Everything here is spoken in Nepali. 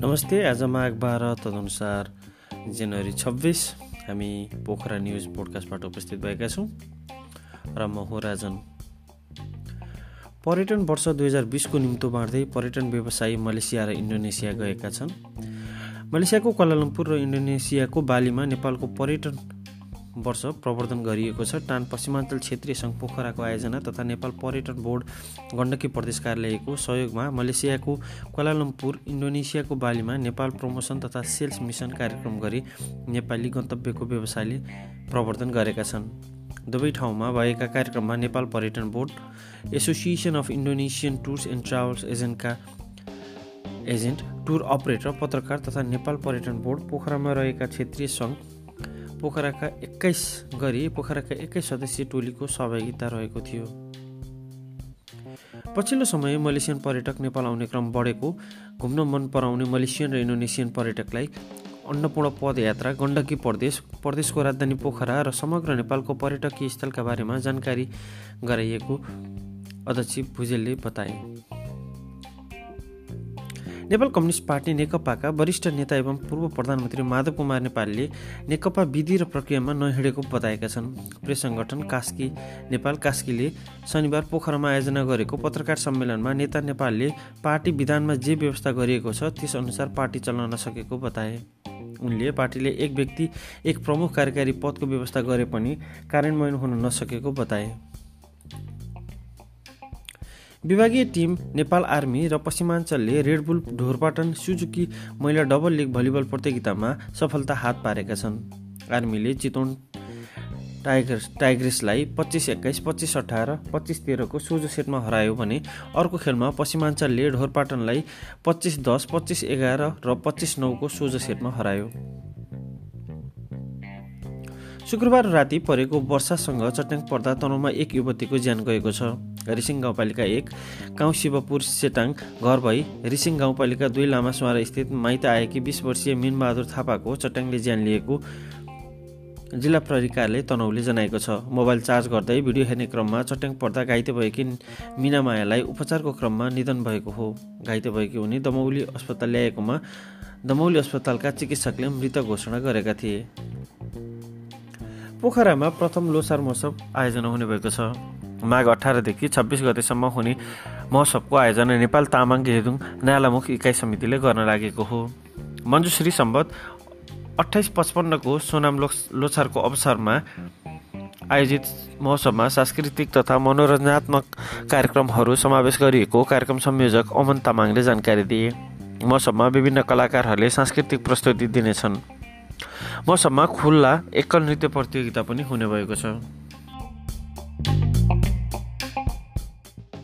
नमस्ते आज माघ बाह्र तदनुसार जनवरी छब्बिस हामी पोखरा न्युज पोडकास्टबाट उपस्थित भएका छौँ र म हो राजन। पर्यटन वर्ष दुई हजार बिसको निम्तो बाँड्दै पर्यटन व्यवसायी मलेसिया र इन्डोनेसिया गएका छन्। मलेसियाको क्वालालम्पुर र इन्डोनेसियाको बालीमा नेपालको पर्यटन वर्ष प्रवर्धन गरिएको छ। टान पश्चिमाञ्चल क्षेत्रीय सङ्घ पोखराको आयोजना तथा नेपाल पर्यटन बोर्ड गण्डकी प्रदेश कार्यालयको सहयोगमा मलेसियाको क्वालालम्पुर इन्डोनेसियाको बालीमा नेपाल प्रमोसन तथा सेल्स मिसन कार्यक्रम गरी नेपाली गन्तव्यको व्यवसायले प्रवर्धन गरेका छन्। दुवै ठाउँमा भएका कार्यक्रममा नेपाल पर्यटन board association of Indonesian tours and travels एजेन्टका agent tour operator पत्रकार तथा नेपाल पर्यटन बोर्ड पोखरामा रहेका क्षेत्रीय सङ्घ पोखराका एक्काइस गरी पोखराका एक्काइस सदस्यीय टोलीको सहभागिता रहेको थियो। पछिल्लो समय मलेसियन पर्यटक नेपाल आउने क्रम बढेको घुम्न मन पराउने मलेसियन र इन्डोनेसियन पर्यटकलाई अन्नपूर्ण पदयात्रा गण्डकी प्रदेश प्रदेशको राजधानी पोखरा र समग्र नेपालको पर्यटकीय स्थलका बारेमा जानकारी गराइएको अध्यक्ष भुजेलले बताए। नेपाल कम्युनिस्ट पार्टी नेकपाका वरिष्ठ नेता एवं पूर्व प्रधानमन्त्री माधव कुमार नेपालले नेकपा विधि र प्रक्रियामा नहिँडेको बताएका छन्। प्रेस सङ्गठन कास्की नेपाल कास्कीले शनिबार पोखरामा आयोजना गरेको पत्रकार सम्मेलनमा नेता नेपालले पार्टी विधानमा जे व्यवस्था गरिएको छ त्यसअनुसार पार्टी चल्न नसकेको बताए। उनले पार्टीले एक व्यक्ति एक प्रमुख कार्यकारी पदको व्यवस्था गरे पनि कार्यान्वयन हुन नसकेको बताए। विभागीय टिम नेपाल आर्मी र पश्चिमाञ्चलले रेडबुल ढोरपाटन सुजुकी महिला डबल लिग भलिबल प्रतियोगितामा सफलता हात पारेका छन्। आर्मीले चितवन टाइगर्स टाइग्रेसलाई पच्चिस एक्काइस पच्चिस अठार पच्चिस तेह्रको सोझो सेटमा हरायो भने अर्को खेलमा पश्चिमाञ्चलले ढोरपाटनलाई पच्चिस दस पच्चिस एघार र पच्चिस नौको सोझो सेटमा हरायो। शुक्रबार राति परेको वर्षासँग चट्याङ पर्दा तनहुमा एक युवतीको ज्यान गएको छ। रिसिङ गाउँपालिका एक गाउँ शिवपुर सेटाङ घर भई रिसिङ गाउँपालिका दुई लामा सुवार स्थित माइत आएकी बिस वर्षीय मिनबहादुर थापाको चट्याङले ज्यान लिएको जिल्ला प्रहरी कार्यालय जनाएको छ। मोबाइल चार्ज गर्दै भिडियो हेर्ने क्रममा चट्याङ पर्दा घाइते भएकी मिनामायालाई उपचारको क्रममा निधन भएको हो। घाइते भएकी उनी दमौली अस्पताल ल्याएकोमा दमौली अस्पतालका चिकित्सकले मृत घोषणा गरेका थिए। पोखरामा प्रथम लोसार महोत्सव आयोजना हुने भएको छ। माघ अठारदेखि छब्बिस गतेसम्म हुने महोत्सवको आयोजना नेपाल तामाङ गेदुङ नालामुख इकाइ समितिले गर्न लागेको हो। मञ्जुश्री सम्बत अठाइस पचपन्नको सोनाम लोछारको अवसरमा आयोजित महोत्सवमा सांस्कृतिक तथा मनोरञ्जनात्मक कार्यक्रमहरू समावेश गरिएको कार्यक्रम संयोजक अमन तामाङले जानकारी दिए। महोत्सवमा विभिन्न कलाकारहरूले सांस्कृतिक प्रस्तुति दिनेछन्। मौसममा खुल्ला एकल नृत्य प्रतियोगिता पनि हुने भएको छ।